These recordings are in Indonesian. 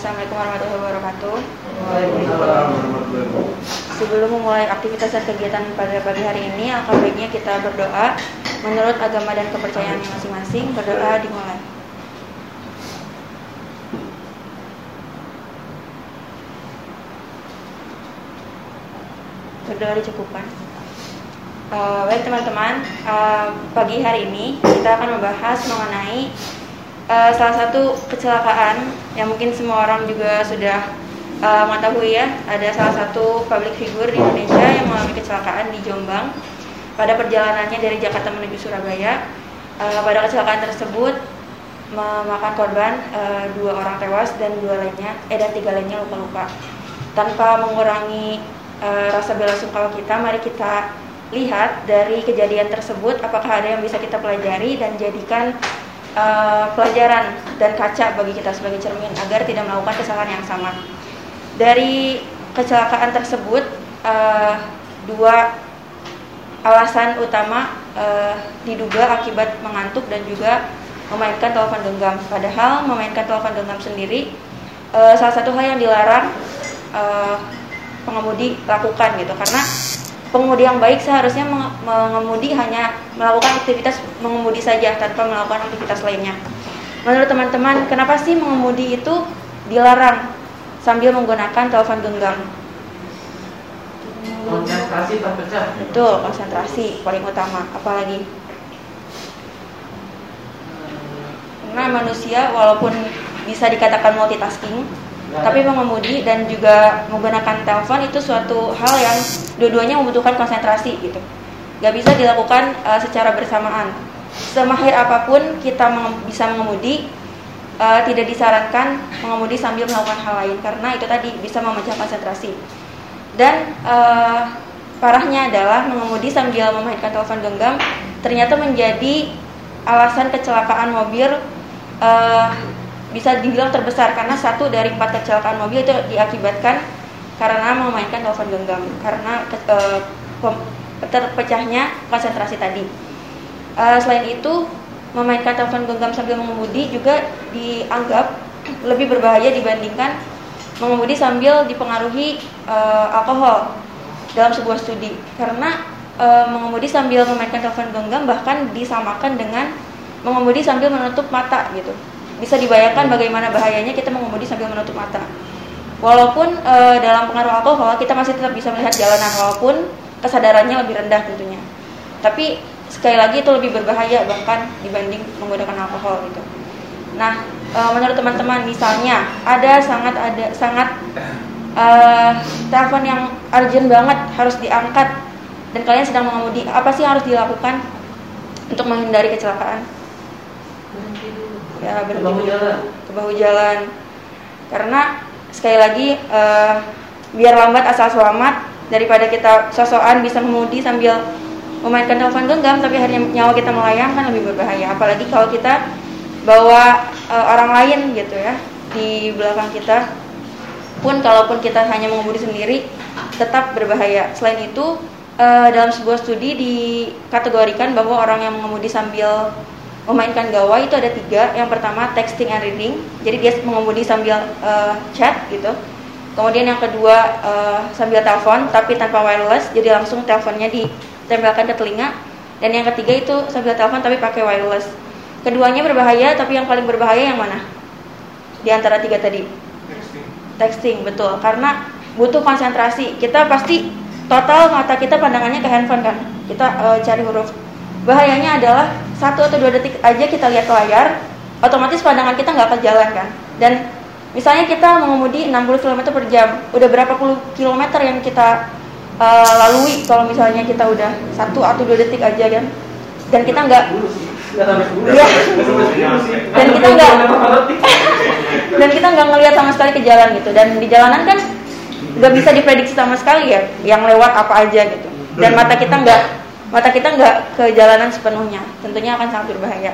Assalamualaikum warahmatullahi wabarakatuh. Sebelum memulai aktivitas dan kegiatan pada pagi hari ini, alangkah baiknya kita berdoa menurut agama dan kepercayaan masing-masing. Berdoa dimulai. Berdoa dicukupkan. Uh, baik teman-teman, uh, pagi hari ini kita akan membahas mengenai uh, salah satu kecelakaan yang mungkin semua orang juga sudah uh, mengetahui ya ada salah satu public figure di Indonesia yang mengalami kecelakaan di Jombang. Pada perjalanannya dari Jakarta menuju Surabaya uh, pada kecelakaan tersebut memakan korban uh, dua orang tewas dan dua lainnya eh dan tiga lainnya luka-luka. Tanpa mengurangi uh, rasa bela sungkawa kita mari kita lihat dari kejadian tersebut apakah ada yang bisa kita pelajari dan jadikan uh, pelajaran dan kaca bagi kita sebagai cermin agar tidak melakukan kesalahan yang sama. Dari kecelakaan tersebut uh, dua alasan utama uh, diduga akibat mengantuk dan juga memainkan telepon genggam. Padahal memainkan telepon genggam sendiri uh, salah satu hal yang dilarang uh, pengemudi lakukan gitu karena pengemudi yang baik seharusnya mengemudi hanya melakukan aktivitas mengemudi saja tanpa melakukan aktivitas lainnya. Menurut teman-teman, kenapa sih mengemudi itu dilarang sambil menggunakan telepon genggam? Konsentrasi terpecah. Betul, konsentrasi paling utama. Apalagi karena manusia walaupun bisa dikatakan multitasking, tapi mengemudi dan juga menggunakan telepon itu suatu hal yang dua-duanya membutuhkan konsentrasi gitu. Gak bisa dilakukan uh, secara bersamaan. Semahir apa pun kita menge bisa mengemudi uh, tidak disarankan mengemudi sambil melakukan hal lain karena itu tadi bisa memecah konsentrasi. Dan uh, parahnya adalah mengemudi sambil memainkan telepon genggam ternyata menjadi alasan kecelakaan mobil uh, bisa dibilang terbesar karena satu dari empat kecelakaan mobil itu diakibatkan karena memainkan telepon genggam karena uh, terpecahnya konsentrasi tadi. Uh, selain itu memainkan telepon genggam sambil mengemudi juga dianggap lebih berbahaya dibandingkan mengemudi sambil dipengaruhi uh, alkohol dalam sebuah studi karena uh, mengemudi sambil memainkan telepon genggam bahkan disamakan dengan mengemudi sambil menutup mata gitu bisa dibayangkan bagaimana bahayanya kita mengemudi sambil menutup mata. Walaupun e, dalam pengaruh alkohol kita masih tetap bisa melihat jalanan walaupun kesadarannya lebih rendah tentunya. Tapi sekali lagi itu lebih berbahaya bahkan dibanding menggunakan alkohol gitu. Nah, e, menurut teman-teman misalnya ada sangat ada sangat e, telepon yang urgent banget harus diangkat dan kalian sedang mengemudi, apa sih yang harus dilakukan untuk menghindari kecelakaan? Ya berhenti bahu jalan. ke bahu jalan. Karena sekali lagi uh, biar lambat asal selamat daripada kita sosokan bisa mengemudi sambil memainkan telepon genggam tapi akhirnya nyawa kita melayang kan lebih berbahaya. Apalagi kalau kita bawa uh, orang lain gitu ya di belakang kita. Pun kalaupun kita hanya mengemudi sendiri tetap berbahaya. Selain itu uh, dalam sebuah studi dikategorikan bahwa orang yang mengemudi sambil memainkan gawai itu ada tiga. Yang pertama texting and reading, jadi dia mengemudi sambil uh, chat gitu. Kemudian yang kedua uh, sambil telepon tapi tanpa wireless, jadi langsung teleponnya ditempelkan ke telinga. Dan yang ketiga itu sambil telepon tapi pakai wireless. Keduanya berbahaya, tapi yang paling berbahaya yang mana? Di antara tiga tadi. Texting. Texting betul, karena butuh konsentrasi. Kita pasti total mata kita pandangannya ke handphone kan. Kita uh, cari huruf bahayanya adalah satu atau dua detik aja kita lihat ke layar otomatis pandangan kita nggak akan jalan kan? Dan misalnya kita mengemudi 60 km per jam udah berapa puluh kilometer yang kita uh, lalui kalau misalnya kita udah satu atau dua detik aja kan? Dan kita nggak ya, dan kita nggak dan kita nggak ngelihat sama sekali ke jalan gitu. Dan di jalanan kan nggak bisa diprediksi sama sekali ya yang lewat apa aja gitu. Dan mata kita nggak mata kita nggak ke jalanan sepenuhnya. Tentunya akan sangat berbahaya.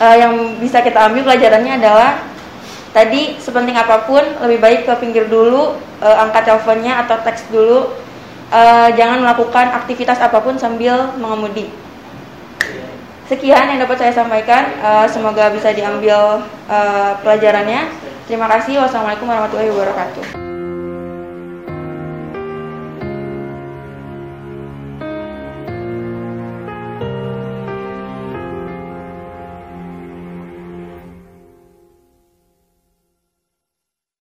Uh, yang bisa kita ambil pelajarannya adalah tadi sepenting apa pun lebih baik ke pinggir dulu uh, angkat teleponnya atau teks dulu. Uh, jangan melakukan aktivitas apa pun sambil mengemudi. Sekian yang dapat saya sampaikan. Uh, semoga bisa diambil uh, pelajarannya. Terima kasih. Wassalamualaikum warahmatullahi wabarakatuh